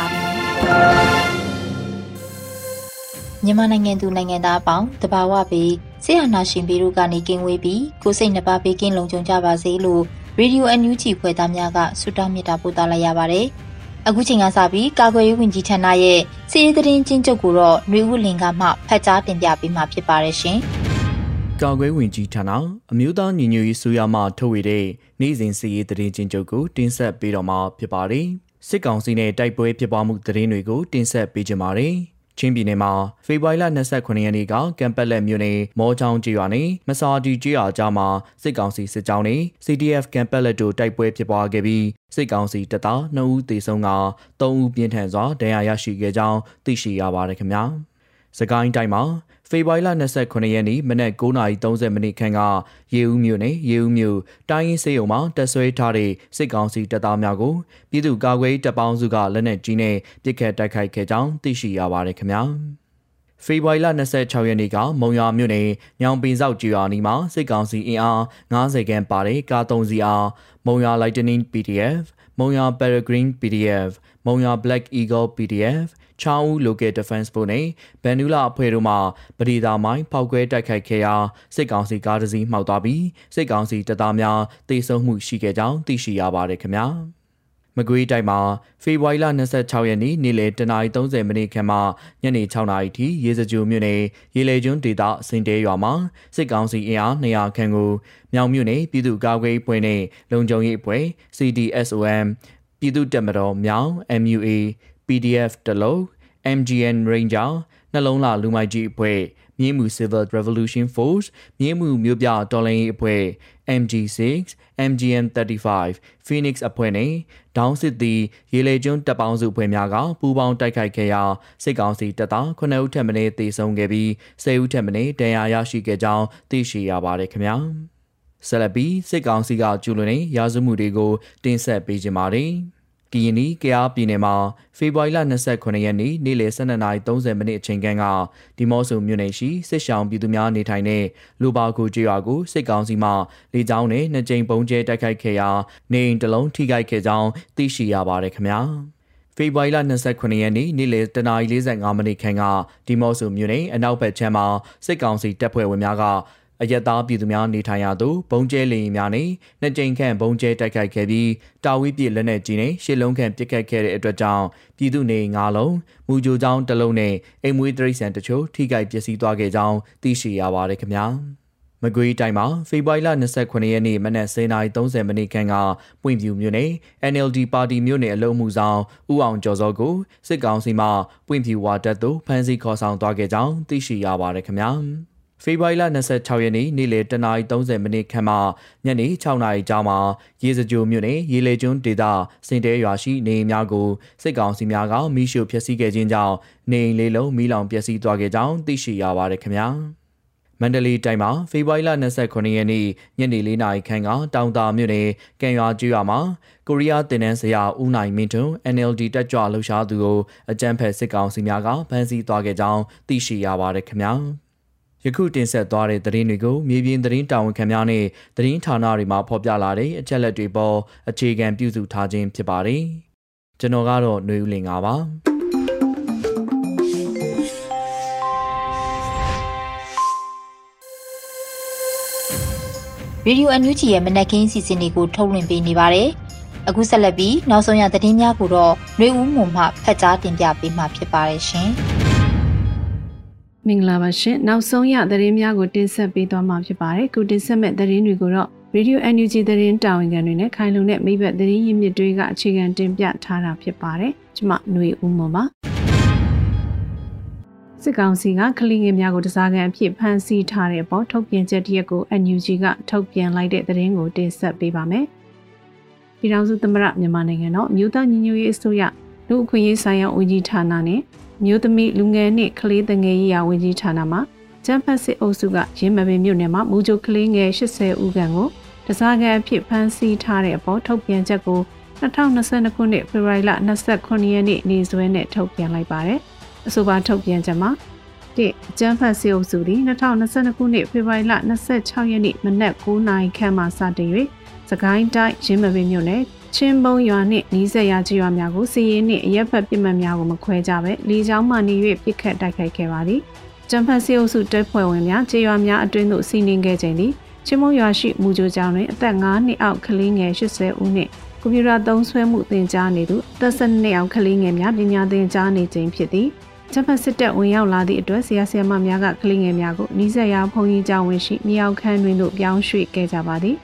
ါပြီ မြန်မာနိုင်ငံသူနိုင်ငံသားအပေါင်းတဘာဝပြီးဆရာနာရှင်ပြီးတို့ကနေကင်းဝေးပြီးကိုစိတ်နှပါပေးကင်းလုံခြုံကြပါစေလို့ရေဒီယိုအန်ယူဂျီဖွယ်သားများကဆုတောင်းမေတ္တာပို့သလိုက်ရပါတယ်။အခုချိန်ကစပြီးကာကွယ်ရေးဝန်ကြီးဌာနရဲ့စီးရီးသတင်းချင်းချုပ်ကိုတော့ຫນွေဦးလင်ကမှဖတ်ကြားတင်ပြပေးမှာဖြစ်ပါတယ်ရှင်။ကာကွယ်ဝင်ကြီးဌာနအမျိုးသားညီညွတ်ရေးဆိုရမှထုတ်ဝေတဲ့နေ့စဉ်စီးရီးသတင်းချင်းချုပ်ကိုတင်ဆက်ပေးတော့မှာဖြစ်ပါတယ်။ စစ်ကောင်စီနဲ့တိုက်ပွဲဖြစ်ပွားမှုသတင်းတွေကိုတင်ဆက်ပေးကြပါမယ်။ချင်းပြည်နယ်မှာဖေဖော်ဝါရီလ29ရက်နေ့ကကံပက်လက်မြို့နယ်မောချောင်းကျေးရွာနဲ့မစာတီကျေးရွာကြားမှာစစ်ကောင်စီစစ်ကြောင်းနဲ့ CDF ကံပက်လက်တို့တိုက်ပွဲဖြစ်ပွားခဲ့ပြီးစစ်ကောင်စီတပ်သား2ဦးသေဆုံးက3ဦးပြင်းထန်စွာဒဏ်ရာရရှိခဲ့ကြောင်းသိရှိရပါတယ်ခင်ဗျာ။စကိုင်းတိုင်းမှာ ဖေဖော်ဝါရီလ29ရက်နေ့မနက်9:30မိနစ်ခန့်ကရေဦးမြို့နယ်ရေဦးမြို့တိုင်းရင်းစေးုံမှာတက်ဆွဲထားတဲ့စစ်ကောင်စီတပ်သားများကိုပြည်သူ့ကာကွယ်တပ်ပေါင်းစုကလက်နက်ကြီးနဲ့ပစ်ခတ်တိုက်ခိုက်ခဲ့ကြောင်းသိရှိရပါတယ်ခင်ဗျာ။ဖေဖော်ဝါရီလ26ရက်နေ့ကမုံရွာမြို့နယ်ညောင်ပင်ဆောက်ကျွာနီမှာစစ်ကောင်စီအင်အား90ခန်းပါတဲ့ကား3စီးအားမုံရွာ Lightning PDF မုံရွာ Peregrine PDF မုံရွာ Black Eagle PDF ချောင်းဦး Local Defense ဖို့နဲ့ဗန်နူလာအဖွဲ့တို့မှပဒေသာမိုင်းဖောက်ခွဲတိုက်ခိုက်ခဲ့ရာစစ်ကောင်စီကားတစ်စီးမှောက်သွားပြီးစစ်ကောင်စီတပ်သားများတေဆုံးမှုရှိခဲ့ကြောင်းသိရှိရပါတယ်ခင်ဗျာမကွေးတိုင်းမှာဖေဖော်ဝါရီလ26ရက်နေ့နေ့လယ်10:30မိနစ်ခန့်မှညနေ6:00နာရီထိရေစကြိုမြို့နယ်ရေလေကျွန်းဒေသစင်တဲရွာမှာစစ်ကောင်စီအင်အား200ခန့်ကိုမြောင်မြို့နယ်ပြည်သူ့ကာကွယ်ရေးအဖွဲ့နဲ့လုံခြုံရေးအဖွဲ့ CDSOM ပြည်သူ့တပ်မတော်မြောင် MUA PDF တလုံး MGN Ranger နှလုံးလာလူမိုက်ကြီးအဖွဲ့မြင်းမှု Civil Revolution Force မြင်းမှုမြို့ပြတော်လှန်ရေးအဖွဲ့ MG6 MGM 35 Phoenix အဖွဲ့နဲ့ဒေါင်းစစ်သည်ရေလေကျွန်းတပ်ပေါင်းစုအဖွဲ့များကပူးပေါင်းတိုက်ခိုက်ခဲ့ရာစစ်ကောင်စီတပ်သား9ဦးထပ်မံတေဆုံးခဲ့ပြီး10ဦးထပ်မံဒဏ်ရာရရှိခဲ့ကြောင်းသိရှိရပါတယ်ခင်ဗျာဆက်လက်ပြီးစစ်ကောင်စီကကျူးလွန်တဲ့ရာဇဝမှုတွေကိုတင်ဆက်ပေးကြပါမယ်။ ကရင်နီကရားပြည်နယ်မှာဖေဖော်ဝါရီလ29ရက်နေ့နေ့လယ်12:30မိနစ်အချိန်ကဒီမော့ဆိုမြို့နယ်ရှိစစ်ရှောင်းပြည်သူများနေထိုင်တဲ့လူပါကူကျွော်ကိုစစ်ကောင်စီမှလေကြောင်းနဲ့နှစ်ကြိမ်ပုံကျဲတိုက်ခိုက်ခဲ့ရာနေအိမ်တစ်လုံးထိခိုက်ခဲ့ကြောင်းသိရှိရပါတယ်ခင်ဗျာ။ဖေဖော်ဝါရီလ29ရက်နေ့နေ့လယ်တနာရီ45မိနစ်ခန့်ကဒီမော့ဆိုမြို့နယ်အနောက်ဘက်ခြမ်းမှာစစ်ကောင်စီတပ်ဖွဲ့ဝင်များက အရက်သားပြည်သူများနေထိုင်ရာသို့ဘုံကျဲလေရင်များနဲ့နှစ်ကြိမ်ခန့်ဘုံကျဲတိုက်ခိုက်ခဲ့ပြီးတာဝီပြစ်လက်နက်ကြီးနဲ့ရှစ်လုံးခန့်ပစ်ခတ်ခဲ့တဲ့အတွက်ကြောင့်ပြည်သူနေ၅လုံးမူကြိုကြောင်းတစ်လုံးနဲ့အိမ်မွေးတရိษံတချို့ထိခိုက်ပျက်စီးသွားခဲ့ကြောင်းသိရှိရပါတယ်ခင်ဗျာမကွေးတိုင်းမှာဖေဖော်ဝါရီလ29ရက်နေ့မနက်09:30မိနစ်ခန့်ကပွင့်ပြူမြို့နယ် NLD ပါတီမြို့နယ်အလုံးမှုဆောင်ဦးအောင်ကျော်စောကိုစစ်ကောင်စီမှပွင့်ပြူဝါတပ်သို့ဖမ်းဆီးခေါ်ဆောင်သွားခဲ့ကြောင်းသိရှိရပါတယ်ခင်ဗျာ။ ဖေဖော်ဝါရီလ26ရက်နေ့နေ့လယ်10:30မိနစ်ခန့်မှညနေ6:00နာရီကြားမှာရေစကြိုမြို့နယ်ရေလေကျွန်းဒေသစင်တဲရွာရှိနေအိမ်များကိုစစ်ကောင်စီများကမိရှို့ဖျက်ဆီးခဲ့ခြင်းကြောင့်နေအိမ်လေးလုံးမိလောင်ပျက်စီးသွားခဲ့ကြောင်းသိရှိရပါတယ်ခင်ဗျာမန္တလေးတိုင်းမှာဖေဖော်ဝါရီလ29ရက်နေ့ညနေ4နာရီခန့်ကတောင်တာမြို့နယ်ကံရွာကျွော်မှာကိုရီးယားတင်နန်းဆရာဦးနိုင်မင်းထွန်း NLD တက်ကြွလှူရှားသူကိုအကြမ်းဖက်စစ်ကောင်စီများကဖမ်းဆီးသွားခဲ့ကြောင်းသိရှိရပါတယ်ခင်ဗျာ။ ယခုတင်ဆက်သွားတဲ့သတင်းတွေကိုမြေပြင်သတင်းတာဝန်ခံများနဲ့သတင်းဌာနတွေမှာဖော်ပြလာတဲ့အချက်လက်တွေပေါ်အခြေခံပြုစုထားခြင်းဖြစ်ပါတယ်။ကျွန်တော်ကတော့ຫນွေဦးလင်ပါ။ရေဒီယိုအန်ယူဂျီရဲ့မနက်ခင်းစီစဉ်တွေကိုထုတ်လွှင့်ပေးနေပါတယ်အခုဆက်လက်ပြီးနောက်ဆုံးရသတင်းများကိုတော့နှွေဦးမှုမှဖတ်ကြားတင်ပြပေးမှာဖြစ်ပါတယ်ရှင် မင်္ဂလာပါရှင်နောက်ဆုံးရသတင်းများကိုတင်ဆက်ပေးသွားမှာဖြစ်ပါတယ်ခုတင်ဆက်မဲ့သတင်းတွေကိုတော့ Radio NUG သတင်းတာဝန်ခံတွေနဲ့ခိုင်လုံတဲ့မိဘသတင်းရင်းမြစ်တွေကအခြေခံတင်ပြထားတာဖြစ်ပါတယ်ကျွန်မຫນွေဦးမော်ပါစစ်ကောင်စီကကလေးငယ်များကိုတစားကန်အဖြစ်ဖမ်းဆီးထားတဲ့အပေါ်ထုတ်ပြန်ချက်တရက်ကို NUG ကထုတ်ပြန်လိုက်တဲ့သတင်းကိုတင်ဆက်ပေးပါမယ်။ပြည်ထောင်စုသမ္မတမြန်မာနိုင်ငံတော်မြို့သားညီညွတ်ရေးအစိုးရလူအခွင့်အရေးဆိုင်ရာဝန်ကြီးဌာနနဲ့ မြို့သမီးလူငယ်နှင့်ကလေးငယ်ရေးရာဝန်ကြီးဌာနမှကျန်းဖတ်စစ်အုပ်စုကရင်းမပင်မြို့နယ်မှာမူဂျိုကလေးငယ်80ဦးခန့်ကိုတစားကန်အဖြစ်ဖမ်းဆီးထားတဲ့အပေါ်ထုတ်ပြန်ချက်ကို2022ခုနှစ်ဖေဖော်ဝါရီလ29ရက်နေ့နေ့စွဲနဲ့ထုတ်ပြန်လိုက်ပါတယ်။အဆိုပါထုတ်ပြန်ချက်မှာတစ်အကြမ်းဖက်စစ်အုပ်စုသည်2022ခုနှစ်ဖေဖော်ဝါရီလ26ရက်နေ့မနက်9:00နာရီခန့်မှစတင်၍စကိုင်းတိုင်းရင်းမပင်မြို့နယ် ချင်းပုံရွာနှင့်နီးစပ်ရာကျေးရွာများကိုစီရင်နှင့်အရက်ဖက်ပြစ်မှတ်များကိုမခွဲကြဘဲလေကြောင်းမှနေ၍ပြစ်ခတ်တိုက်ခိုက်ခဲ့ပါသည်။ကျန်းဖက်စစ်အုပ်စုတပ်ဖွဲ့ဝင်များကျေးရွာများအတွင်းသို့စီးနှင်ခဲ့ခြင်းသည်ချင်းမုံရွာရှိမူကြိုကျောင်းတွင်အသက်9နှစ်အောက်ကလေးငယ်80ဦးနှင့်ကွန်ပျူတာသုံးစွဲမှုသင်ကြားနေသူသက်12နှစ်အောက်ကလေးငယ်များပညာသင်ကြားနေခြင်းဖြစ်သည်။ဂျပန်စစ်တပ်ဝင်ရောက်လာသည့်အတွက်ဆရာဆရာမများကကလေးငယ်များကိုနီးစပ်ရာဘုံကြီးကျောင်းဝင်ရှိမြောက်ခန်းတွင်တို့ပြောင်းရွှေ့ခဲ့ကြပါသည်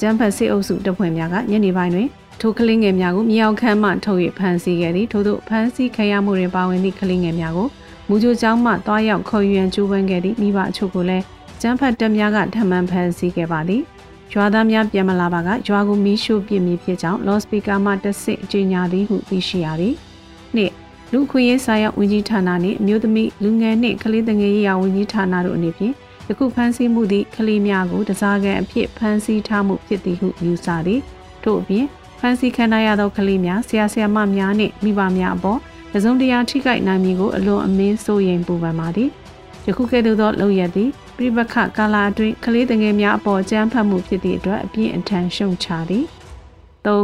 ဂျမ်ဖတ်စစ်အုပ်စုတပ်ဖွဲ့များကညနေပိုင်းတွင် ထိုကလေးငယ်များကိုမြောက်ခန်းမှထုတ်၍ဖမ်းဆီးခဲ့သည်ထို့သောဖမ်းဆီးခံရမှုတွင်ပါဝင်သည့်ကလေးငယ်များကိုမူဂျိုကျောင်းမှတွားရောက်ခေါ်ယူရန်ကြိုးပမ်းခဲ့သည့်မိဘအချို့ကိုလည်းဂျမ်ဖတ်တပ်များကထမှန်ဖမ်းဆီးခဲ့ပါသည်ရွာသားများပြန်မလာပါကရွာကိုမီးရှို့ပစ်မိဖြစ်ကြောင်း လော့စပီကာမှတဆင့်ကြေညာသည်ဟုသိရှိရသည်။နှစ်လူခွင့်ရေးဆိုင်ရာဝန်ကြီးဌာနနှင့်အမျိုးသမီးလူငယ်နှင့်ကလေးငယ်ရေးရာဝန်ကြီးဌာနတို့အနေဖြင့်ယခုဖမ်းဆီးမှုသည့်ကလေးများကိုတစားကန်အဖြစ်ဖမ်းဆီးထားမှုဖြစ်သည်ဟုယူဆသည်ထို့အပြင် ဖမ်းဆီးခံရသောကလေးများဆရာဆရာမများနှင့်မိဘများအပေါ်တစုံတရာထိခိုက်နိုင်မည်ကိုအလွန်အမင်းစိုးရိမ်ပူပန်ပါသည်ယခုကဲ့သို့သောလုပ်ရသည်ပြိပခကာလာအတွင်းကလေးငယ်များအပေါ်ကြမ်းဖက်မှုဖြစ်သည့်အတွက်အပြင်းအထန်ရှုံချသည်၃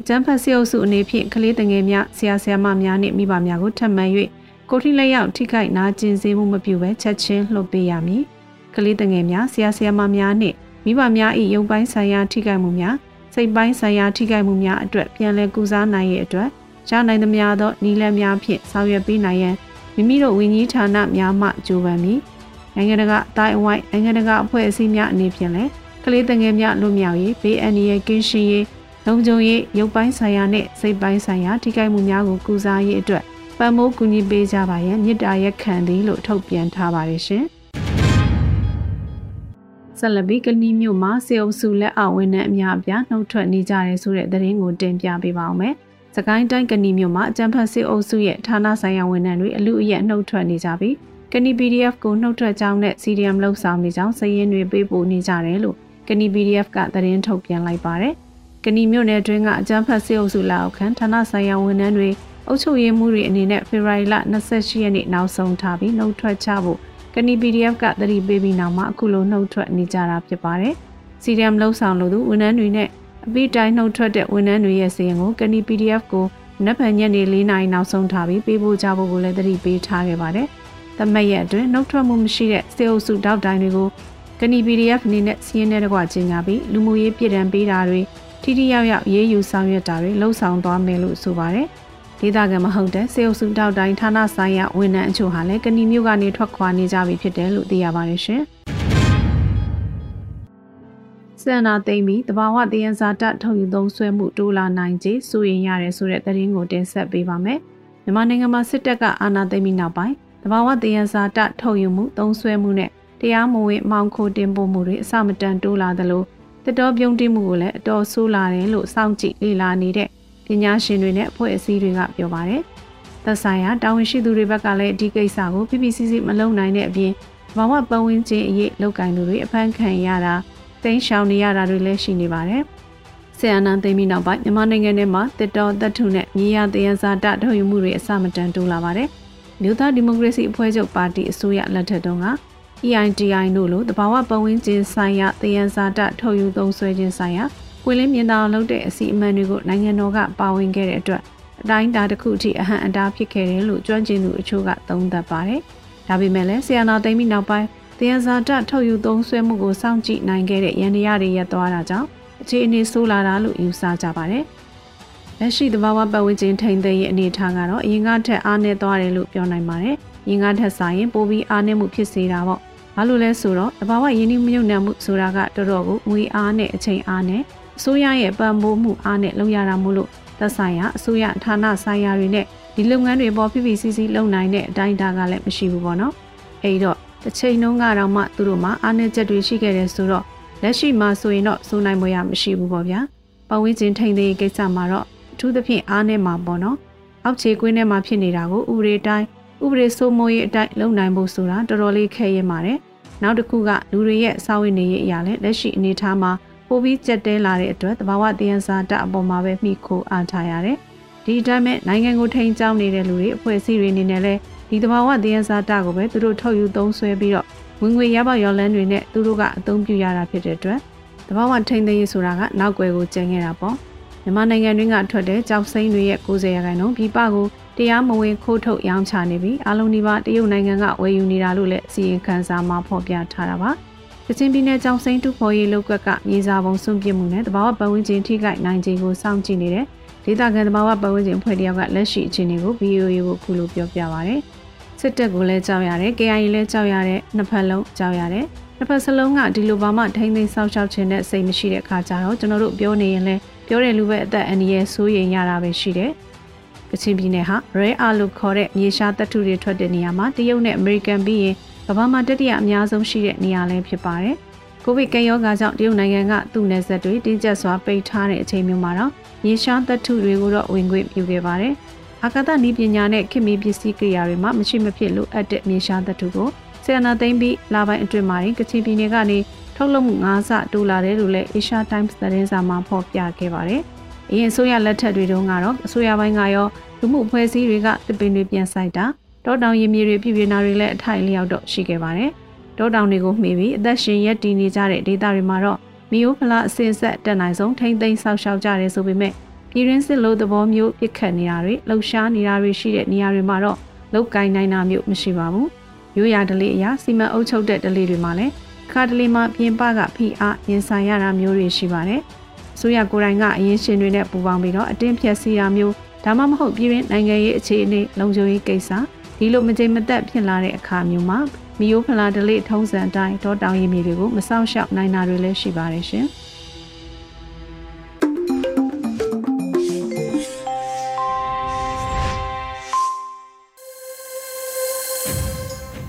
အကြမ်းဖက်စစ်အုပ်စုအနေဖြင့်ကလေးတငယ်များဆရာဆရာမများနှင့်မိဘများကိုထပ်မံ၍ကိုထိလက်ရောက်ထိခိုက်နာကျင်စေမှုမပြုဘဲချက်ချင်းလှုပ်ပေးရမည်ကလေးတငယ်များဆရာဆရာမများနှင့်မိဘများ၏ရုပ်ပိုင်းဆိုင်ရာထိခိုက်မှုများ စိတ်ပိုင်းဆိုင်ရာထိခိုက်မှုများအတွက်ပြန်လည်ကုစားနိုင်ရဲ့အတွက်ရနိုင်သမျှသောနည်းလမ်းများဖြင့်ဆောင်ရွက်ပေးနိုင်ရန်မိမိတို့ဝန်ကြီးဌာနများမှကြိုးပမ်းမည်နိုင်ငံတကာအတိုင်းအဝိုင်းနိုင်ငံတကာအဖွဲ့အစည်းများအနေဖြင့်လည်းကလေးတငယ်များလွတ်မြောက်ရေးဘေးအန္တရာယ်ကင်းရှင်းရေးလုံခြုံရေးရုပ်ပိုင်းဆိုင်ရာနဲ့စိတ်ပိုင်းဆိုင်ရာထိခိုက်မှုများကိုကုစားရေးအတွက်ပံ့ပိုးကူညီပေးကြပါရန်မြစ်တာရက်ခံသည်လို့ထုတ်ပြန်ထားပါတယ်ရှင်။ ဆက်လက်ပြီးကဏီမြို့မှာစေအုပ်စုလက်အောက်ဝန်ထမ်းအများအပြားနှုတ်ထွက်နေကြတယ်ဆိုတဲ့သတင်းကိုတင်ပြပေးပါောင်းမယ်။စကိုင်းတိုင်းကဏီမြို့မှာအကြံဖတ်စေအုပ်စုရဲ့ဌာနဆိုင်ရာဝန်ထမ်းတွေအလူအယက်နှုတ်ထွက်နေကြပြီးကဏီ PDF ကိုနှုတ်ထွက်ကြောင်းနဲ့ CDM လှုပ်ဆောင်နေကြောင်းစာရင်းတွေပေးပို့နေကြတယ်လို့ကဏီ PDF ကသတင်းထုတ်ပြန်လိုက်ပါတယ်။ကဏီမြို့နယ်အတွင်းကအကြမ်းဖက်စစ်အုပ်စုလက်အောက်ခံဌာနဆိုင်ရာဝန်ထမ်းတွေအုပ်ချုပ်ရေးမှုတွေအနေနဲ့ဖေဖော်ဝါရီလ28ရက်နေ့နောက်ဆုံးထားပြီးနှုတ်ထွက်ချဖို့ ကဏီ PDF ကသတိပေးပြီးနောက်မှာအခုလိုနှုတ်ထွက်နေကြတာဖြစ်ပါတယ်။ CDM လှုပ်ဆောင်လို့သူဝန်ထမ်းတွေနဲ့အပိတိုင်းနှုတ်ထွက်တဲ့ဝန်ထမ်းတွေရဲ့စီရင်ကိုကဏီ PDF ကိုနက်ဖြန်ညနေ၄နာရီနောက်ဆုံးထားပြီးပေးပို့ကြဖို့ကိုလည်းသတိပေးထားခဲ့ပါတယ်။သမက်ရက်အတွင်းနှုတ်ထွက်မှုမရှိတဲ့စေအုပ်စုတောက်တိုင်းတွေကိုကဏီ PDF အနေနဲ့စီးရင်တဲ့တကွကျင်းညာပြီးလူမှုရေးပြည်တံပေးတာတွေထိထိရောက်ရောက်ရေးယူဆောင်ရွက်တာတွေလှုံ့ဆော်သွားမယ်လို့ဆိုပါတယ်။ ဒေသခံမဟုတ်တဲ့စေအုပ်စုတောက်တိုင်းဌာနဆိုင်ရာဝန်ထမ်းအချို့ဟာလည်းကဏီမျိုးကနေထွက်ခွာနေကြပြီဖြစ်တယ်လို့သိရပါတယ်ရှင်။ဆန္နာသိမ့်ပြီးတဘာဝတယံဇာတထုတ်ယူသုံးဆွဲမှုတိုးလာနိုင်ခြေစိုးရင်ရတယ်ဆိုတဲ့သတင်းကိုတင်ဆက်ပေးပါမယ်။မြန်မာနိုင်ငံမှာစစ်တပ်ကအာဏာသိမ်းပြီးနောက်ပိုင်းတဘာဝတယံဇာတထုတ်ယူမှုသုံးဆွဲမှုနဲ့တရားမဝင်မောင်ခိုတင်ပို့မှုတွေအစမတန်တိုးလာသလိုတတော်ပြုံးတိမှုကိုလည်းအတော်ဆိုးလာတယ်လို့စောင့်ကြည့်လေ့လာနေတဲ့ ပညာရှင်တွေနဲ့အဖွဲ့အစည်းတွေကပြောပါတယ်။သက်ဆိုင်ရာတာဝန်ရှိသူတွေဘက်ကလည်းဒီကိစ္စကို PPCC မလုံနိုင်တဲ့အပြင်ဘာဝပတ်ဝန်းကျင်အရေးလောက်ကင်သူတွေအဖမ်းခံရတာတိန်းရှောင်နေရတာတွေလည်းရှိနေပါတယ်။ဆီယနာသိမ်းပြီးနောက်ပိုင်းမြန်မာနိုင်ငံထဲမှာတစ်တော်သက်ထုနဲ့မြေယာတယံဇာတထုတ်ယူမှုတွေအစမတန်တိုးလာပါတယ်။မြို့သားဒီမိုကရေစီအဖွဲ့ချုပ်ပါတီအစိုးရလက်ထက်တုန်းက EITI တို့လိုတဘာဝပတ်ဝန်းကျင်ဆိုင်ရာတယံဇာတထုတ်ယူသုံးစွဲခြင်းဆိုင်ရာ ပွင့်လင်းမြင်သာလုပ်တဲ့အစီအမံတွေကိုနိုင်ငံတော်ကပါဝင်ခဲ့တဲ့အတွက်အတိုင်းအတာတစ်ခုအထိအဟန့်အတားဖြစ်ခဲ့တယ်လို့ကျွမ်းကျင်သူအချို့ကသုံးသပ်ပါတယ်။ဒါပေမဲ့လည်းဆီယနာသိမ်းပြီးနောက်ပိုင်းတယံဇာတထုတ်ယူသုံးစွဲမှုကိုစောင့်ကြည့်နိုင်ခဲ့တဲ့ရန်တရားတွေရပ်သွားတာကြောင့်အခြေအနေဆိုးလာတာလို့ယူဆကြပါတယ်။လက်ရှိသဘာဝပတ်ဝန်းကျင်ထိန်းသိမ်းရေးအနေအထားကတော့အရင်ကထက်အားနည်းသွားတယ်လို့ပြောနိုင်ပါတယ်။အရင်ကထက်စာရင်ပိုပြီးအားနည်းမှုဖြစ်စေတာပေါ့။ဘာလို့လဲဆိုတော့သဘာဝရင်းနှီးမြုပ်နှံမှုဆိုတာကတော်တော်ကိုငွေအားနဲ့အချိန်အားနဲ့ အစိုးရရဲ့ပံ့ပိုးမှုအားနဲ့လုပ်ရတာမို့လို့သက်ဆိုင်ရာအစိုးရဌာနဆိုင်ရာတွေနဲ့ဒီလုပ်ငန်းတွေပေါ်ဖိဖိစီးစီးလုပ်နိုင်တဲ့အတိုင်းအတာကလည်းမရှိဘူးပေါ့နော်။အဲဒီတော့တစ်ချိန်လုံးကတော့မှသူတို့မှာအားနည်းချက်တွေရှိခဲ့တယ်ဆိုတော့လက်ရှိမှာဆိုရင်တော့စိုးနိုင်မရမရှိဘူးပေါ့ဗျာ။ပတ်ဝန်းကျင်ထိန်းသိမ်းရေးကိစ္စမှာတော့အထူးသဖြင့်အားနည်းမှာပေါ့နော်။အောက်ခြေကွင်းထဲမှာဖြစ်နေတာကိုဥပဒေတိုင်းဥပဒေစိုးမိုးရေးအတိုင်းလုပ်နိုင်ဖို့ဆိုတာတော်တော်လေးခဲရင်ပါတယ်။နောက်တစ်ခုကလူတွေရဲ့စာဝင်နေရေးအရာလည်းလက်ရှိအနေအထားမှာ ပိုပြီးကြက်တဲလာတဲ့အတွက်တဘာဝတရားစာတအပေါ်မှာပဲမိခိုအားထားရတယ်။ဒီအတိုင်းမဲ့နိုင်ငံကိုထိန်းကျောင်းနေတဲ့လူတွေအဖွဲ့အစည်းတွေအနေနဲ့လည်းဒီတဘာဝတရားစာတကိုပဲသူတို့ထုတ်ယူသုံးစွဲပြီးတော့ဝင်ငွေရပါရော်လန်းတွေနဲ့သူတို့ကအသုံးပြုရတာဖြစ်တဲ့အတွက်တဘာဝထိန်းသိမ်းရေးဆိုတာကနောက်ွယ်ကိုကျန်ခဲ့တာပေါ့။မြန်မာနိုင်ငံတွင်းကထွက်တဲ့ကြောက်စိမ့်တွေရဲ့90ရာခိုင်နှုန်းပြည်ပကိုတရားမဝင်ခိုးထုတ်ရောင်းချနေပြီးအလုံးဒီပါတရုတ်နိုင်ငံကဝယ်ယူနေတာလို့လည်းအစီရင်ခံစာမှာဖော်ပြထားတာပါ။ ကချင်ပြည်နယ်ကြောင်စိမ်းတူဖော်ရေးလောက်ကကမြေစာပုံစွန့်ပစ်မှုနဲ့တဘာဝပတ်ဝန်းကျင်ထိခိုက်နိုင်ခြင်းကိုစောင့်ကြည့်နေတဲ့ဒေသခံတဘာဝပတ်ဝန်းကျင်ဖွဲ့တယောက်ကလက်ရှိအခြေအနေကို VOA ကိုခုလိုပြောပြပါရယ်။စစ်တပ်ကိုလည်းကြောက်ရတယ်။ KIA လည်းကြောက်ရတဲ့နှစ်ဖက်လုံးကြောက်ရတယ်။နှစ်ဖက်စလုံးကဒီလိုဘာမှထိမ့်သိမ်းဆောက်ရှောက်ခြင်းနဲ့စိတ်မရှိတဲ့အခါကျတော့ကျွန်တော်တို့ပြောနေရင်လည်းပြောတဲ့လူပဲအသက်အန္တရာယ်ဆိုးရင်ရတာပဲရှိတယ်။ကချင်ပြည်နယ်ဟာ Rare Earth လို့ခေါ်တဲ့မြေရှားသတ္တုတွေထွက်တဲ့နေရာမှာတရုတ်နဲ့အမေရိကန်ပြီးရင် ကမ္ဘာမှာတတိယအများဆုံးရှိတဲ့နေရာလည်းဖြစ်ပါတယ်။ကိုဗစ်ကရောဂါကြောင့်တရုတ်နိုင်ငံကသူ့နယ်စပ်တွေတင်းကျပ်စွာပိတ်ထားတဲ့အချိန်မျိုးမှာတော့မြေရှားသတ္တုတွေကိုတော့ဝင်ခွင့်ပြုခဲ့ပါတယ်။အာကာသနည်းပညာနဲ့ခေတ်မီပစ္စည်းကိရိယာတွေမှာမရှိမဖြစ်လိုအပ်တဲ့မြေရှားသတ္တုကိုဆီယနာသိမ့်ပြီးလာပိုင်းအတွင်းမှာကချင်ပြည်နယ်ကနေထုတ်လုပ်မှု9ဆတိုးလာတယ်လို့လည်း Asia Times သတင်းစာမှာဖော်ပြခဲ့ပါတယ်။အရင်အစိုးရလက်ထက်တွေတုန်းကတော့အစိုးရပိုင်းကရောလူမှုအဖွဲ့အစည်းတွေကတပင်တွေပြန်ဆိုင်တာ တောတောင်ရည်မြေတွေပြည်ပြနာတွေလည်းအထိုက်လျောက်တော့ရှိခဲ့ပါတယ်။တောတောင်တွေကိုမှီပြီးအသက်ရှင်ရက်တည်နေကြတဲ့ဒေသတွေမှာတော့မီယိုဖလာအစင်ဆက်တက်နိုင်ဆုံးထိမ့်သိမ်းဆောက်ရှောက်ကြရဲဆိုပေမဲ့ပြည်ရင်းစစ်လို့သဘောမျိုးပြစ်ခတ်နေတာတွေလှုပ်ရှားနေတာတွေရှိတဲ့နေရာတွေမှာတော့လုတ်ကင်နိုင်တာမျိုးမရှိပါဘူး။ရိုးရာဒလေးအရာစီမံအုပ်ချုပ်တဲ့ဒလေးတွေမှာလည်းခါဒလေးမှာပြင်ပကဖိအားရင်ဆိုင်ရတာမျိုးတွေရှိပါတယ်။ဆိုရကိုယ်တိုင်ကအရင်ရှင်တွေနဲ့ပူးပေါင်းပြီးတော့အတင်းဖြတ်စီတာမျိုးဒါမှမဟုတ်ပြည်တွင်းနိုင်ငံရေးအခြေအနေလုံခြုံရေးကိစ္စ ဒီလိုမကြိမ်မသက်ဖြစ်လာတဲ့အခါမျိုးမှာမီယိုဖလာဒလိထုံးစံအတိုင်းတောတောင်ရည်မြေတွေကိုမဆောက်ရှောက်နိုင်တာတွေလည်းရှိပါတယ်ရှင်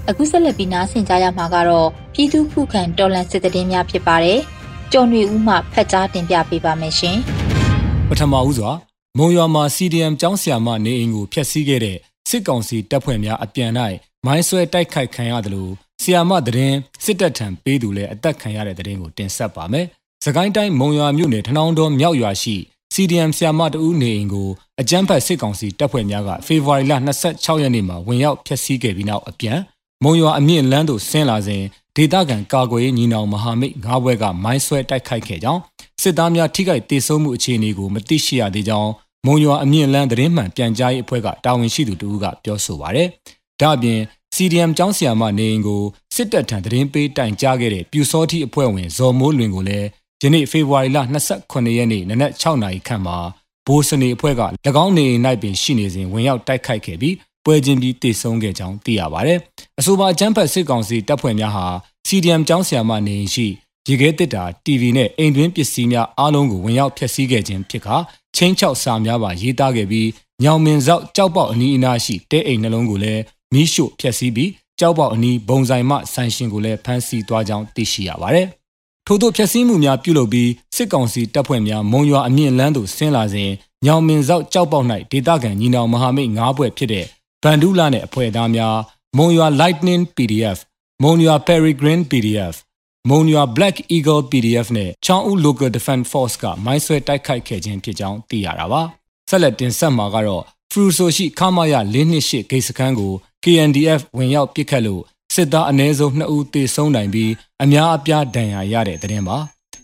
အခုဆက်လက်ပြီးနားဆင်ကြရမှာကတော့ပြည်သူခုခံတော်လှန်စစ်တရင်များဖြစ်ပါတယ်။ကျော်နေဦးမှဖတ်ကြားတင်ပြပေးပါမယ်ရှင်။ပထမဦးစွာမုံရွာမှာ CDM ကျောင်းဆရာမနေအိမ်ကိုဖျက်ဆီးခဲ့တဲ့ စစ်ကောင်စီတပ်ဖွဲ့များအပြန်၌မိုင်းဆွဲတိုက်ခိုက်ခံရတယ်လို့ဆီယာမသတင်းစစ်တပ်ထံပေးသူလည်းအသက်ခံရတဲ့သတင်းကိုတင်ဆက်ပါမယ်။စကိုင်းတိုင်းမုံရွာမြို့နယ်ထနောင်းတော်မြောက်ရွာရှိ CDM ဆီယာမတဦးနေအိမ်ကိုအကြမ်းဖက်စစ်ကောင်စီတပ်ဖွဲ့များကဖေဖော်ဝါရီလ26ရက်နေ့မှာဝင်ရောက်ဖျက်ဆီးခဲ့ပြီးနောက်အပြန်မုံရွာအမြင့်လန်းသို့ဆင်းလာစဉ်ဒေသခံကာကွယ်ရေးညီနောင်မဟာမိတ်၅ဘွဲကမိုင်းဆွဲတိုက်ခိုက်ခဲ့ကြောင်းစစ်သားများထိခိုက်ဒေဆုံးမှုအခြေအနေကိုမသိရှိရသေးကြောင်း မုံရွာအမြင့်လန်းသတင်းမှန်ပြန်ကြားရေးအဖွဲ့ကတာဝန်ရှိသူတူကပြောဆိုပါရယ်။ဒါ့အပြင် CDM ကျောင်းဆရာမနေအိမ်ကိုစစ်တပ်ထံသတင်းပေးတိုင်ကြားခဲ့တဲ့ပြူစောတိအဖွဲ့ဝင်ဇော်မိုးလွင်ကိုလည်းယနေ့ဖေဖော်ဝါရီလ28ရက်နေ့နနက်6နာရီခန့်မှာဘိုးစနေအဖွဲ့က၎င်းနေအိမ်၌ပင်ရှိနေစဉ်ဝင်ရောက်တိုက်ခိုက်ခဲ့ပြီးပွဲချင်းပြီးတိတ်ဆုံးခဲ့ကြောင်းသိရပါတယ်။အဆိုပါအကြမ်းဖက်စစ်ကောင်စီတပ်ဖွဲ့များဟာ CDM ကျောင်းဆရာမနေရှိရေခဲတစ်တာ TV နဲ့အိမ်တွင်းပစ္စည်းများအားလုံးကိုဝင်ရောက်ဖျက်ဆီးခဲ့ခြင်းဖြစ်ခါ ချင်းချောက်စာများပါရေးသားခဲ့ပြီးညောင်မင်စောက်ကြောက်ပေါက်အနီးအနားရှိတဲအိမ်နှလုံးကိုလည်းမီးရှို့ဖျက်ဆီးပြီးကြောက်ပေါက်အနီးဘုံဆိုင်မှဆန်ရှင်ကိုလည်းဖမ်းဆီးသွားကြောင်းသိရှိရပါတယ်။ထို့သောဖျက်ဆီးမှုများပြုလုပ်ပြီးစစ်ကောင်စီတပ်ဖွဲ့များမုံရွာအမြင့်လန်းသို့ဆင်းလာစဉ်ညောင်မင်စောက်ကြောက်ပေါက်၌ဒေသခံညီနောင်မဟာမိတ်၅ဘွဲ့ဖြစ်တဲ့ဗန်ဒူးလာနဲ့အဖွဲ့သားများမုံရွာ Lightning PDF မုံရွာ Peregrine PDF မုံရွာ Black Eagle PDF နဲ့ချောင်းဦး Local Defense Force ကမိုင်းဆွဲတိုက်ခိုက်ခဲ့ခြင်းဖြစ်ကြောင်းသိရတာပါဆက်လက်တင်ဆက်မှာကတော့ဖရူဆိုရှိခမာယ428ဂိတ်စခန်းကို KNDF ဝင်ရောက်ပစ်ခတ်လို့စစ်သားအနည်းဆုံး2ဦးသေဆုံးနိုင်ပြီးအများအပြားဒဏ်ရာရတဲ့တဲ့တင်ပါ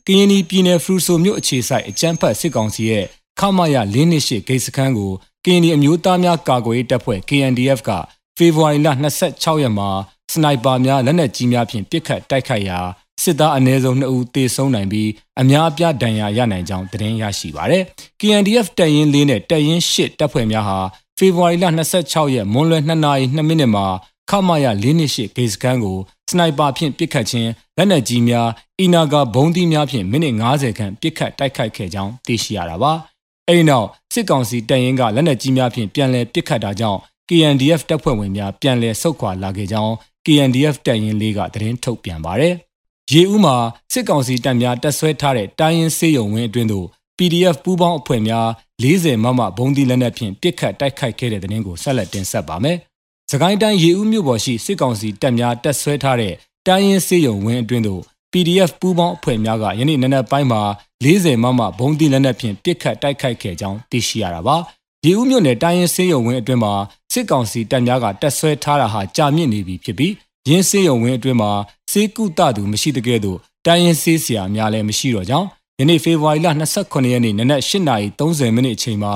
ကရင်ပြည်နယ်ဖရူဆိုမြို့အခြေစိုက်အကြမ်းဖက်စစ်ကောင်စီရဲ့ခမာယ428ဂိတ်စခန်းကိုကရင်အမျိုးသားများကာကွယ်ရေးတပ်ဖွဲ့ KNDF ကဖေဖော်ဝါရီလ26ရက်မှာစနိုက်ပါများလက်နက်ကြီးများဖြင့်ပစ်ခတ်တိုက်ခိုက်ရာ စစ်သားအနည်းဆုံး2ဦးသေဆုံးနိုင်ပြီးအများအပြားဒဏ်ရာရနိုင်ကြောင်းသတင်းရရှိပါရယ်။ KNDF တပ်ရင်း၄နဲ့တပ်ရင်း၈တပ်ဖွဲ့များဟာဖေဖော်ဝါရီလ26ရက်မွန်းလွဲ2နာရီ2မိနစ်မှာခမာယ၄နှစ်ရှိဂေစကန်ကိုစနိုက်ပါဖြင့်ပစ်ခတ်ခြင်းလက်နက်ကြီးများအီနာဂါဘုံသီးများဖြင့်မိနစ်90ခန့်ပစ်ခတ်တိုက်ခိုက်ခဲ့ကြောင်းသိရှိရတာပါ။အဲဒီနောက်စစ်ကောင်စီတပ်ရင်းကလက်နက်ကြီးများဖြင့်ပြန်လည်ပစ်ခတ်တာကြောင့် KNDF တပ်ဖွဲ့ဝင်များပြန်လည်ဆုတ်ခွာလာခဲ့ကြောင်း KNDF တပ်ရင်းလေးကသတင်းထုတ်ပြန်ပါတယ်။ ရေဦးမှာစစ်ကောင်စီတပ်များတပ်ဆွဲထားတဲ့တိုင်းရင်းစေးရုံဝင်းအတွင်းသို့ PDF ပူးပေါင်းအဖွဲ့များ40မမဘုံဒီလက်နက်ဖြင့်ပစ်ခတ်တိုက်ခိုက်ခဲ့တဲ့တဲ့တင်ကိုဆက်လက်တင်ဆက်ပါမယ်။စကိုင်းတိုင်းရေဦးမြို့ပေါ်ရှိစစ်ကောင်စီတပ်များတပ်ဆွဲထားတဲ့တိုင်းရင်းစေးရုံဝင်းအတွင်းသို့ PDF ပူးပေါင်းအဖွဲ့များကယနေ့နနက်ပိုင်းမှာ40မမဘုံဒီလက်နက်ဖြင့်ပစ်ခတ်တိုက်ခိုက်ခဲ့ကြောင်းသိရှိရတာပါ။ရေဦးမြို့နယ်တိုင်းရင်းစေးရုံဝင်းအတွင်းမှာစစ်ကောင်စီတပ်များကတပ်ဆွဲထားတာဟာကြာမြင့်နေပြီဖြစ်ပြီး ရင်းစေးရုံဝင်းအတွင်းမှာစေးကုတသူမရှိတဲ့ကဲ့သို့တိုင်းရင်းစေးဆရာများလည်းမရှိတော့ကြောင်းယနေ့ဖေဖော်ဝါရီလ29ရက်နေ့နနက်8:30မိနစ်အချိန်မှာ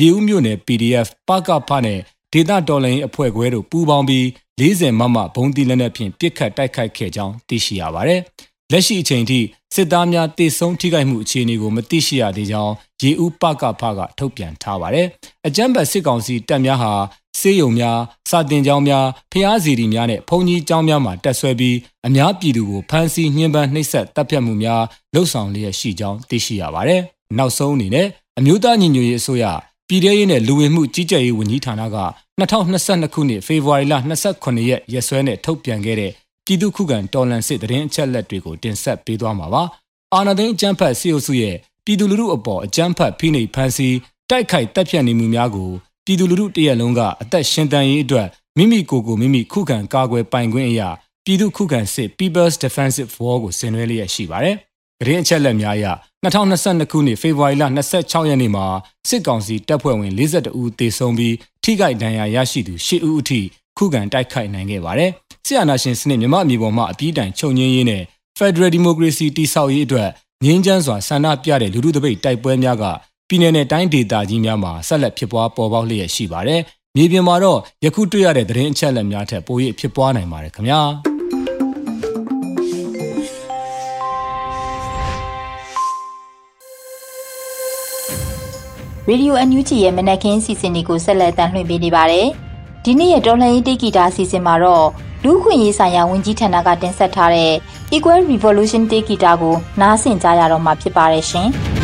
ရေဦးမြို့နယ် PDF ပကဖနဲ့ဒေတာတော်လိုင်းအဖွဲ့ခွဲတို့ပူးပေါင်းပြီး40မမဘုံတီလက်နက်ဖြင့်ပစ်ခတ်တိုက်ခိုက်ခဲ့ကြောင်းသိရှိရပါတယ်။လက်ရှိအချိန်ထိစစ်သားများတေဆုံးထိခိုက်မှုအခြေအနေကိုမသိရှိရသေးကြောင်းရေဦးပကဖကထုတ်ပြန်ထားပါတယ်။အကြမ်းဖက်စစ်ကောင်စီတပ်များဟာ စေယုံများစာတင်ကျောင်းများဖျားစီရီများနဲ့ဘုံကြီးကျောင်းများမှာတက်ဆွဲပြီးအများပြည်သူကိုဖမ်းဆီးညှဉ်းပန်းနှိပ်စက်တပ်ဖြတ်မှုများလှုပ်ဆောင်လျက်ရှိကြောင်းသိရှိရပါတယ်။နောက်ဆုံးအနေနဲ့အမျိုးသားညီညွတ်ရေးအစိုးရပြည်ထရေးနဲ့လူဝင်မှုကြီးကြပ်ရေးဝန်ကြီးဌာနက2022ခုနှစ်ဖေဖော်ဝါရီလ29ရက်ရက်စွဲနဲ့ထုတ်ပြန်ခဲ့တဲ့ပြည်သူ့ခုခံတော်လှန်စစ်တရင်အချက်လက်တွေကိုတင်ဆက်ပေးသွားမှာပါ။အာဏာသိမ်းအကြမ်းဖက်စစ်အုပ်စုရဲ့ပြည်သူလူထုအပေါ်အကြမ်းဖက်ဖိနှိပ်ဖန်ဆီးတိုက်ခိုက်တပ်ဖြတ်နေမှုများကို ပြည်သူလူထုတရက်လုံးကအသက်ရှင်တန်ရေးအတွက်မိမိကိုယ်ကိုမိမိခုခံကာကွယ်ပိုင်ခွင့်အရာပြည်သူခုခံစစ် People's Defensive War ကိုဆင်နွှဲလျက်ရှိပါတယ်။သတင်းအချက်အလက်များအရ2022ခုနှစ်ဖေဖော်ဝါရီလ26ရက်နေ့မှာစစ်ကောင်စီတပ်ဖွဲ့ဝင်42ဦးသေဆုံးပြီးထိခိုက်ဒဏ်ရာရရှိသူ10ဦးအထိခုခံတိုက်ခိုက်နိုင်ခဲ့ပါတယ်။ဆီယနာရှင်စနစ်မြမအမျိုးပေါ်မှအပြီးတိုင်ချုပ်ငင်းရေးနဲ့ Federal Democracy တည်ဆောက်ရေးအတွက်ငင်းချမ်းစွာဆန္ဒပြတဲ့လူထုတပိတ်တိုက်ပွဲများက ပြည်내နဲ့တိုင်းဒေသကြီးများမှာဆက်လက်ဖြစ်ပွားပေါ်ပေါက်လျက်ရှိပါတယ်။မြေပြင်မှာတော့ယခုတွေ့ရတဲ့သတင်းအချက်အလက်များထက်ပို၍ဖြစ်ပွားနိုင်ပါတယ်ခင်ဗျာ။ရေဒီယိုအန်ယူဂျီရဲ့မနက်ခင်းစီစဉ်တွေကိုဆက်လက်တင်ပြနေပါတယ်။ဒီနေ့ရဲ့တော်လှန်ရေးတိတ်ဂီတာစီစဉ်မှာတော့လူခွင့်ရေးဆိုင်ရာဝန်ကြီးဌာနကတင်ဆက်ထားတဲ့ Equal Revolution တိတ်ဂီတာကိုနားဆင်ကြရတော့မှာဖြစ်ပါတယ်ရှင်။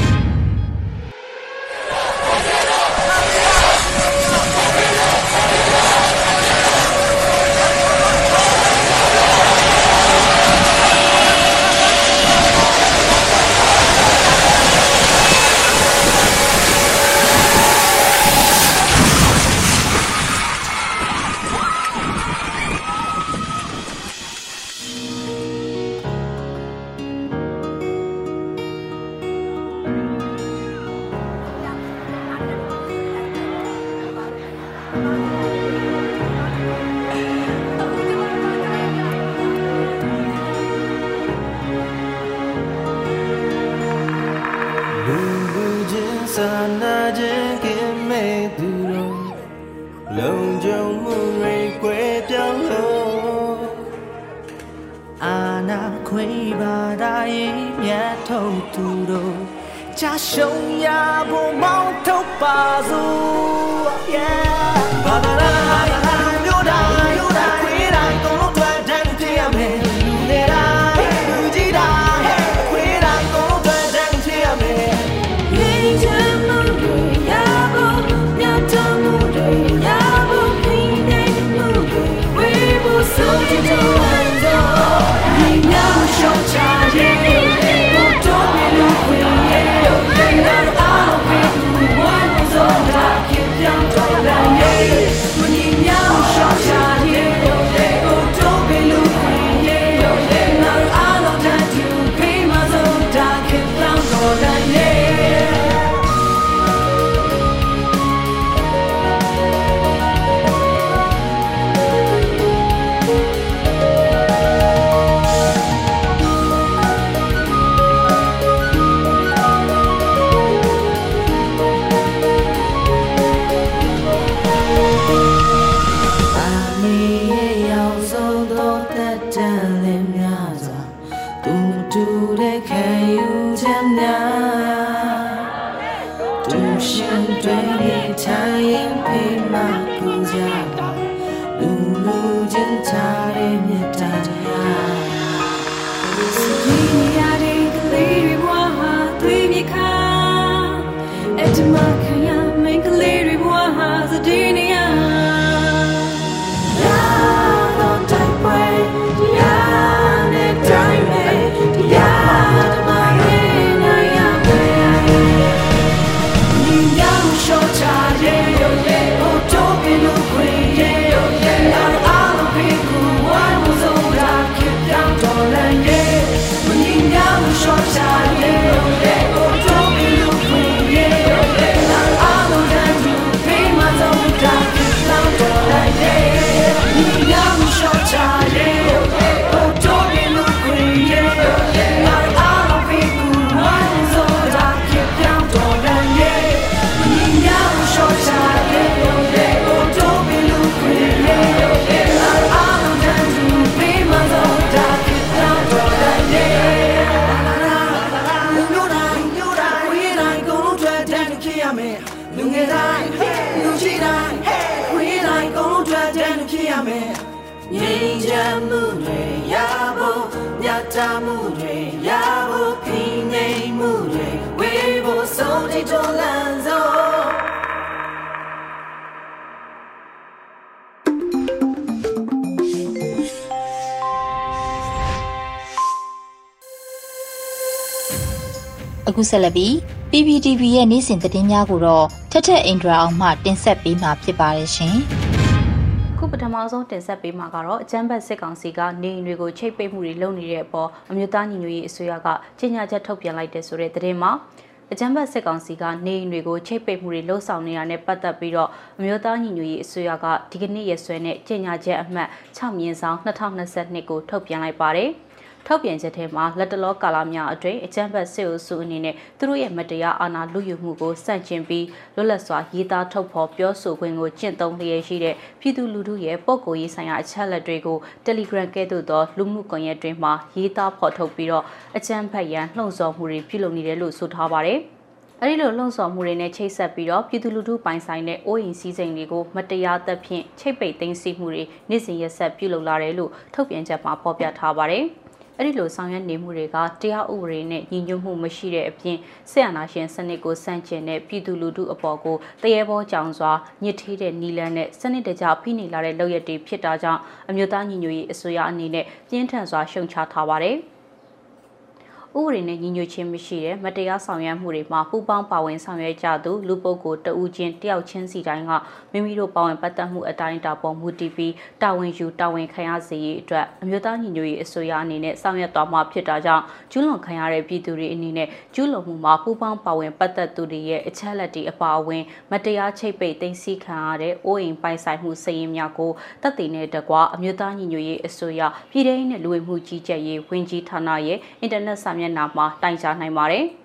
အခုဆက်လက်ပြီး PPTV ရဲ့နေ့စဉ်သတင်းများကိုတော့ထက်ထက်အင်ဒရာအောင်မှတင်ဆက်ပေးမှာဖြစ်ပါတယ်ရှင်။ခုပထမဆုံးတင်ဆက်ပေးမှာကတော့အကြမ်းဖက်စစ်ကောင်စီကနေအိမ်တွေကိုချိတ်ပိတ်မှုတွေလုပ်နေတဲ့အပေါ်အမျိုးသားညီညွတ်ရေးအစိုးရကကြေညာချက်ထုတ်ပြန်လိုက်တဲ့ဆိုတဲ့သတင်းမှာအကြမ်းဖက်စစ်ကောင်စီကနေအိမ်တွေကိုချိတ်ပိတ်မှုတွေလှုံ့ဆော်နေတာနဲ့ပတ်သက်ပြီးတော့အမျိုးသားညီညွတ်ရေးအစိုးရကဒီကနေ့ရက်စွဲနဲ့ကြေညာချက်အမှတ်6မြင်းဆောင်2022ကိုထုတ်ပြန်လိုက်ပါတယ်။ ထုတ်ပြန်ချက်ထဲမှာလက်တလောကာလများအတွင်းအကြမ်းဖက်စစ်အုပ်စုအနေနဲ့သူတို့ရဲ့မတရားအာဏာလုယူမှုကိုစန့်ကျင်ပြီးလွတ်လပ်စွာရေးသားထုတ်ဖော်ပြောဆိုခွင့်ကိုကျင့်သုံးလျက်ရှိတဲ့ပြည်သူလူထုရဲ့ပုံကိုယ်ရေးဆိုင်ရာအချက်အလက်တွေကို Telegram ကဲ့သို့သောလူမှုကွန်ရက်တွေမှာရေးသားဖော်ထုတ်ပြီးတော့အကြမ်းဖက်ရန်လှုံ့ဆော်မှုတွေပြုလုပ်နေတယ်လို့ဆိုထားပါတယ်။အဲဒီလိုလှုံ့ဆော်မှုတွေနဲ့ချိတ်ဆက်ပြီးတော့ပြည်သူလူထုပိုင်ဆိုင်တဲ့အိုးအိမ်စည်းစိမ်တွေကိုမတရားသဖြင့်ချိတ်ပိတ်သိမ်းဆည်းမှုတွေနေ့စဉ်ရက်ဆက်ပြုလုပ်လာတယ်လို့ထုတ်ပြန်ချက်မှာဖော်ပြထားပါတယ်။ အဲ့ဒီလိုဆောင်ရွက်နေမှုတွေကတရားဥပဒေနဲ့ညီညွတ်မှုမရှိတဲ့အပြင်ဆက်အာဏာရှင်စနစ်ကိုဆန့်ကျင်တဲ့ပြည်သူလူထုအပေါ်ကိုတရေဘောကြောင်စွာညှစ်ထေးတဲ့နီလန်းနဲ့စနစ်တကျဖိနှိပ်လာတဲ့လုပ်ရက်တွေဖြစ်တာကြောင့်အမျိုးသားညီညွတ်ရေးအစိုးရအနေနဲ့ပြင်းထန်စွာရှုံချထားပါတယ်။ ဥပဒေနဲ့ညီညွတ်ခြင်းမရှိတဲ့မတရားဆောင်ရွက်မှုတွေမှာပူးပေါင်းပါဝင်ဆောင်ရွက်ကြသူလူပုဂ္ဂိုလ်တဦးချင်းတယောက်ချင်းစီတိုင်းကမိမိတို့ပါဝင်ပတ်သက်မှုအတိုင်းတာပေါ်မူတည်ပြီးတာဝန်ယူတာဝန်ခံရစေရေးအတွက်အမျိုးသားညီညွတ်ရေးအစိုးရအနေနဲ့ဆောင်ရွက်သွားမှာဖြစ်တာကြောင့်ကျူးလွန်ခံရတဲ့ပြည်သူတွေအနေနဲ့ကျူးလွန်မှုမှာပူးပေါင်းပါဝင်ပတ်သက်သူတွေရဲ့အချက်လက်တွေအပါအဝင်မတရားချိတ်ပိတ်သိမ်းဆည်းခံရတဲ့အိုးအိမ်ပိုင်ဆိုင်မှုစည်ရင်းများကိုတပ်တည်တဲ့တကွအမျိုးသားညီညွတ်ရေးအစိုးရပြည်ထောင်စုနဲ့လူဝင်မှုကြီးကြပ်ရေးဝန်ကြီးဌာနရဲ့အင်တာနက်စာမျက်နှာမှာတိုင်ကြားနိုင်ပါတယ်။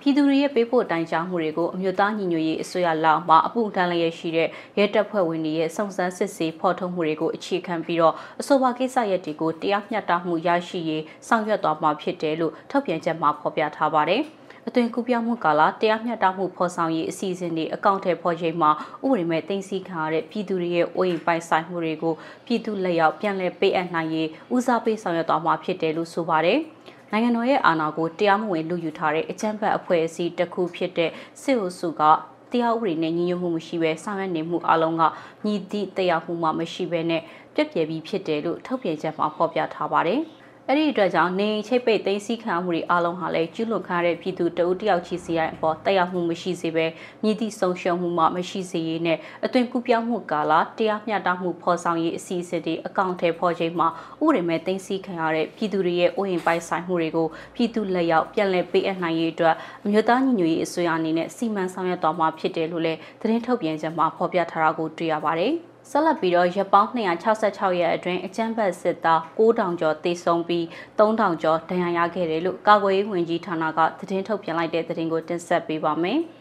ပြည်သူတွေရဲ့ပေးပို့တိုင်ကြားမှုတွေကိုအမျိုးသားညီညွတ်ရေးအစိုးရလက်မှအပူတန်းလျက်ရှိတဲ့ရဲတပ်ဖွဲ့ဝင်တွေရဲ့စုံစမ်းစစ်ဆေးဖော်ထုတ်မှုတွေကိုအခြေခံပြီးတော့အဆိုပါကိစ္စရပ်တွေကိုတရားမျှတမှုရရှိရေးဆောင်ရွက်သွားမှာဖြစ်တယ်လို့ထုတ်ပြန်ချက်မှာဖော်ပြထားပါတယ်။အသွင်ကူးပြောင်းမှုကာလတရားမျှတမှုဖော်ဆောင်ရေးအစီအစဉ်တွေအကောင့်ထဲပေါ်ချိန်မှာဥပဒေမဲ့တင်စီခံရတဲ့ပြည်သူတွေရဲ့အိုးအိမ်ပိုင်ဆိုင်မှုတွေကိုပြည်သူလက်ရောက်ပြန်လည်ပေးအပ်နိုင်ရေးဦးစားပေးဆောင်ရွက်သွားမှာဖြစ်တယ်လို့ဆိုပါတယ်။ နိုင်ငံတော်ရဲ့အာဏာကိုတရားမဝင်လူယူထားတဲ့အကြမ်းဖက်အဖွဲ့အစည်းတစ်ခုဖြစ်တဲ့စစ်အုပ်စုကတရားဥပဒေနဲ့ညီညွတ်မှုမရှိဘဲဆောင်ရွက်နေမှုအလုံးကညီသည့်တရားမှုမှမရှိဘဲနဲ့ပြက်ပြယ်ပြီးဖြစ်တယ်လို့ထုတ်ပြန်ချက်မှာဖော်ပြထားပါတယ်။ အဲ့ဒီအတွက်ကြောင့်နေချိတ်ပိတ်သိမ်းဆည်းခံမှုတွေအလုံးဟာလည်းကျူးလွန်ခံရတဲ့ပြည်သူတအုပ်တယောက်ချီစီရိုင်းအပေါ်တရားမှုမရှိစေပဲမြည်သည့်ဆုံးရှုံးမှုမှမရှိစေရေးနဲ့အသွင်ကူးပြောင်းမှုကာလတရားမျှတမှုဖော်ဆောင်ရေးအစီအစဉ်တွေအကောင့်ထဲပေါ်ချိန်မှာဥပဒေမဲ့သိမ်းဆည်းခံရတဲ့ပြည်သူတွေရဲ့အိုးအိမ်ပိုင်ဆိုင်မှုတွေကိုပြည်သူလက်ရောက်ပြန်လည်ပေးအပ်နိုင်ရေးအတွက်အမျိုးသားညီညွတ်ရေးအစိုးရအနေနဲ့စီမံဆောင်ရွက်သွားမှာဖြစ်တယ်လို့လည်းသတင်းထုတ်ပြန်ချက်မှာဖော်ပြထားတာကိုတွေ့ရပါတယ်။ ဆက်လက်ပြီးတော့ရပောင်း266ရက်အတွင်းအကြမ်းဖက်စစ်သား9000ကျော်သေဆုံးပြီး3000ကျော်ဒဏ်ရာရခဲ့တယ်လို့ကာကွယ်ရေးဝန်ကြီးဌာနကသတင်းထုတ်ပြန်လိုက်တဲ့သတင်းကိုတင်ဆက်ပေးပါမယ်။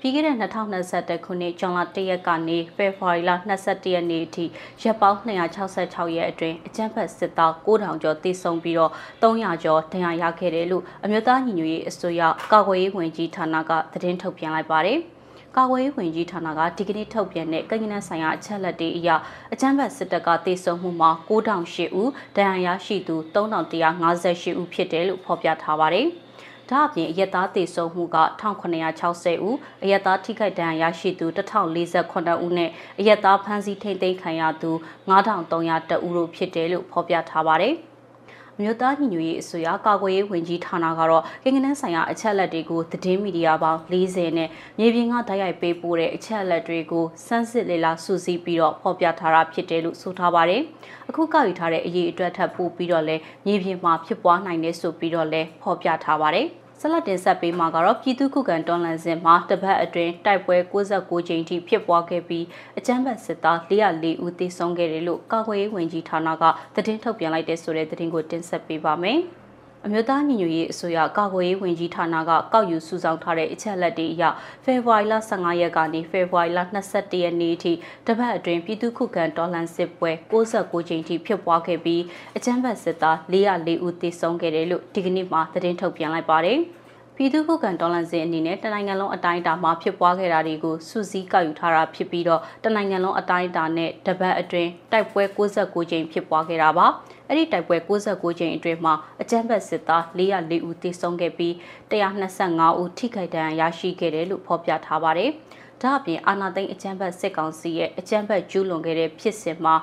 ပြီးခဲ့တဲ့2021ခုနှစ်ဇွန်လ1ရက်ကနေဖေဖော်ဝါရီလ22ရက်နေ့အထိရက်ပေါင်း266ရက်အတွင်းအကြမ်းဖက်စစ်သား9000ကျော်သေဆုံးပြီးတော့300ကျော်ဒဏ်ရာရခဲ့တယ်လို့အမျိုးသားညီညွတ်ရေးအစိုးရကာကွယ်ရေးဝန်ကြီးဌာနကသတင်းထုတ်ပြန်လိုက်ပါတယ်။ ကာကွယ်ရေးဝန်ကြီးဌာနကဒီကနေ့ထုတ်ပြန်တဲ့ကရင်နယ်ဆိုင်ရာအချက်လက်တွေအရအကြမ်းဖက်စစ်တပ်ကတေဆုံမှုမှာ9008ဦးဒဏ်ရာရရှိသူ3158ဦးဖြစ်တယ်လို့ဖော်ပြထားပါတယ်။ဒါအပြင်အရက်သားတေဆုံးမှုက1960ဦးအရက်သားထိခိုက်ဒဏ်ရာရရှိသူ1048ဦးနဲ့အရက်သားဖမ်းဆီးထိန်းသိမ်းခံရသူ9300ဦးတို့ဖြစ်တယ်လို့ဖော်ပြထားပါတယ်။ မြို့သားညီညွတ်ရေးအစိုးရကာကွယ်ရေးဝန်ကြီးဌာနကတော့ကင်ကနန်းဆိုင်ရာအချက်အလက်တွေကိုသတင်းမီဒီယာပေါင်း40နဲ့မြေပြင်ကတိုက်ရိုက်ပေးပို့တဲ့အချက်အလက်တွေကိုစမ်းစစ်လေ့လာစူးစီးပြီးတော့ဖော်ပြထားတာဖြစ်တယ်လို့ဆိုထားပါတယ်။အခုကောက်ယူထားတဲ့အရေးအတွက်ထပ်ပို့ပြီးတော့လဲမြေပြင်မှာဖြစ်ပွားနိုင်တယ်ဆိုပြီးတော့လဲဖော်ပြထားပါတယ်။ ဆက်လက်တင်ဆက်ပေးမှာကတော့ပြည်သူ့ခုခံတော်လှန်စစ်မှာတပတ်အတွင်းတိုက်ပွဲ69ကြိမ်ထိဖြစ်ပွားခဲ့ပြီးအကြမ်းဖက်စစ်သား404ဦးသေဆုံးခဲ့တယ်လို့ကာကွယ်ရေးဝန်ကြီးဌာနကသတင်းထုတ်ပြန်လိုက်တဲ့ဆိုတဲ့သတင်းကိုတင်ဆက်ပေးပါမယ်။ အမျိုးသားညီညွတ်ရေးအစိုးရကာကွယ်ရေးဝန်ကြီးဌာနကကောက်ယူစုဆောင်းထားတဲ့အချက်အလက်တွေအရဖေဖော်ဝါရီလ15ရက်ကနေဖေဖော်ဝါရီလ22ရက်နေ့အထိတပတ်အတွင်းပြည်သူ့ခုခံတော်လှန်စစ်ပွဲ69ကြိမ်ထိဖြစ်ပွားခဲ့ပြီးအကြမ်းဖက်စစ်သား404ဦးသေဆုံးခဲ့တယ်လို့ဒီကနေ့မှသတင်းထုတ်ပြန်လိုက်ပါတယ်။ ပြည်သူ့ခုခံတော်လှန်စစ်အနေနဲ့တနိုင်ငံလုံးအတိုင်းအတာမှာဖြစ်ပွားခဲ့တာတွေကိုစုစည်းကောက်ယူထားတာဖြစ်ပြီးတော့တနိုင်ငံလုံးအတိုင်းအတာနဲ့တပတ်အတွင်းတိုက်ပွဲ69ကြိမ်ဖြစ်ပွားခဲ့တာပါအဲ့ဒီတိုက်ပွဲ69ကြိမ်အတွင်းမှာအကြမ်းဖက်စစ်သား404ဦးသေဆုံးခဲ့ပြီး125ဦးထိခိုက်ဒဏ်ရာရရှိခဲ့တယ်လို့ဖော်ပြထားပါတယ်ဒါအပြင်အာနာသိန်းအကြမ်းဖက်စစ်ကောင်စီရဲ့အကြမ်းဖက်ကျူးလွန်ခဲ့တဲ့ဖြစ်စဉ်မှာ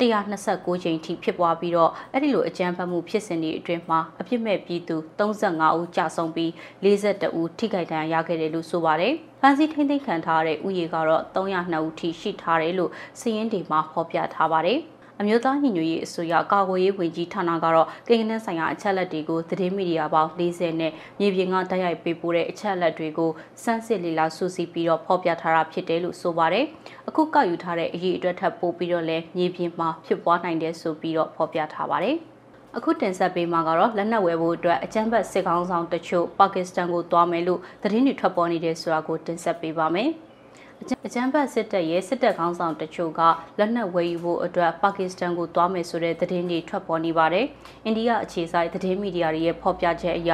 129ကြိမ်ထိဖြစ်ပွားပြီးတော့အဲ့ဒီလိုအကြမ်းဖက်မှုဖြစ်စဉ်တွေအတွင်းမှာအပြစ်မဲ့ပြည်သူ35ဦးကြာဆုံးပြီး42ဦးထိခိုက်ဒဏ်ရာရခဲ့တယ်လို့ဆိုပါတယ်။ဖမ်းဆီးထိန်းသိမ်းခံထားရတဲ့ဥယေကတော့302ဦးထိရှိထားတယ်လို့စီးရင်တွေမှာဖော်ပြထားပါတယ်။ အမျိုးသားညီညွတ်ရေးအစိုးရကာကွယ်ရေးဝန်ကြီးဌာနကတော့ကိန်းဂဏန်းဆိုင်ရာအချက်အလက်တွေကိုသတင်းမီဒီယာပေါင်း40နဲ့မြေပြင်ကတိုက်ရိုက်ပေးပို့တဲ့အချက်အလက်တွေကိုစမ်းစစ်လေ့လာစူးစီးပြီးတော့ဖော်ပြထားတာဖြစ်တယ်လို့ဆိုပါတယ်။အခုကောက်ယူထားတဲ့အရေးအတွက်ထပ်ပို့ပြီးတော့လည်းမြေပြင်မှာဖြစ်ပွားနိုင်တယ်ဆိုပြီးတော့ဖော်ပြထားပါတယ်။အခုတင်ဆက်ပေးမှာကတော့လက်နက်ဝယ်ဖို့အတွက်အကြမ်းဖက်စစ်ကောင်ဆောင်တချို့ပါကစ္စတန်ကိုသွားမယ်လို့သတင်းတွေထွက်ပေါ်နေတယ်ဆိုတာကိုတင်ဆက်ပေးပါမယ်။ အကြမ်းဖက်စစ်တပ်ရဲ့စစ်တပ်ခေါင်းဆောင်တချို့ကလက်နက်ဝယ်ယူဖို့အတွက်ပါကစ္စတန်ကိုသွားမယ်ဆိုတဲ့သတင်းတွေထွက်ပေါ်နေပါတယ်။အိန္ဒိယအခြေစိုက်သတင်းမီဒီယာတွေရဲ့ဖော်ပြချက်အရ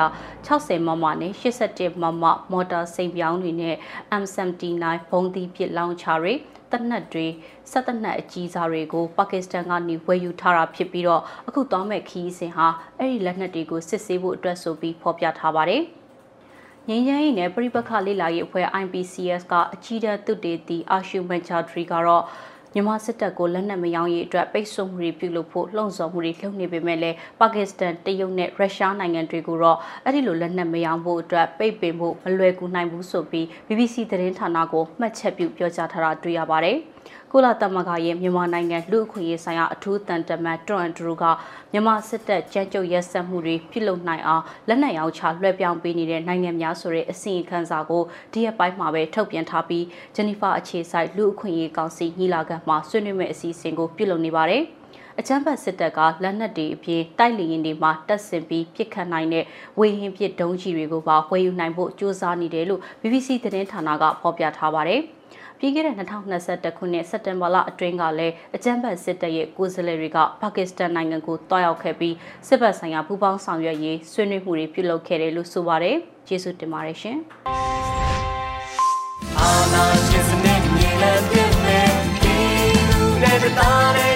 60မမနဲ့81မမမော်တာစိန်ပြောင်းတွေနဲ့ M79 ဘုံသီးပစ်လောင်ချတွေတနက်တွေစက်တနက်အကြီးစားတွေကိုပါကစ္စတန်ကနေဝယ်ယူထားတာဖြစ်ပြီးတော့အခုသွားမဲ့ခီးစဉ်ဟာအဲ့ဒီလက်နက်တွေကိုစစ်ဆေးဖို့အတွက်ဆိုပြီးဖော်ပြထားပါတယ်။ ငင်းရဲရင်နဲ့ပြိပခလေလာရေးအဖွဲ့ IPCS ကအကြီးတန်းသူတေတီအာရှုမန်ချာထရီကတော့မြန်မာစစ်တပ်ကိုလက်နက်မရောင်းရေးအတွက်ပိတ်ဆို့မှုတွေပြုလုပ်ဖို့လှုံ့ဆော်မှုတွေလုပ်နေပေမဲ့လည်းပါကစ္စတန်တရုတ်နဲ့ရုရှားနိုင်ငံတွေကိုတော့အဲ့ဒီလိုလက်နက်မရောင်းဖို့အတွက်ပိတ်ပင်ဖို့မလွယ်ကူနိုင်ဘူးဆိုပြီး BBC သတင်းဌာနကိုမှတ်ချက်ပြုပြောကြားထားတာတွေ့ရပါတယ်။ ကုလသမဂ္ဂရဲ့မြန်မာနိုင်ငံလူအခွင့်အရေးဆိုင်ရာအထူးတန်တမန်တွန်ဒရူကမြန်မာစစ်တပ်ကြမ်းကြုတ်ရက်စက်မှုတွေပြုလုပ်နိုင်အောင်လက်နက်ရောင်းချလွှဲပြောင်းပေးနေတဲ့နိုင်ငံများဆိုတဲ့အစီအခံစာကိုဒီရက်ပိုင်းမှာပဲထုတ်ပြန်ထားပြီးဂျနီဖာအခြေစိုက်လူအခွင့်အရေးကောင်စီညီလာခံမှာဆွေးနွေးမယ့်အစီအစဉ်ကိုပြုလုပ်နေပါတယ်။အချမ်းဘတ်စစ်တပ်ကလက်နက်တွေအပြင်တိုက်လီရင်တွေမှာတက်ဆင်ပြီးပစ်ခတ်နိုင်တဲ့ဝေဟင်ပစ်ဒုံးကြီးတွေကိုပါဝယ်ယူနိုင်ဖို့ကြိုးစားနေတယ်လို့ BBC သတင်းဌာနကဖော်ပြထားပါတယ်။ ပြီးခဲ့တဲ့2021ခုနှစ်စက်တင်ဘာလအတွင်းကလည်းအကြမ်းဖက်စစ်တပ်ရဲ့ကိုယ်စားလှယ်တွေကပါကစ္စတန်နိုင်ငံကိုတွားရောက်ခဲ့ပြီးစစ်ဘက်ဆိုင်ရာပူးပေါင်းဆောင်ရွက်ရေးဆွေးနွေးမှုတွေပြုလုပ်ခဲ့တယ်လို့ဆိုပါတယ်။ကျေးဇူးတင်ပါတယ်ရှင်။အာနာရှင်စနေမြေလည်းပြည့်နေဒီလူနဲ့တား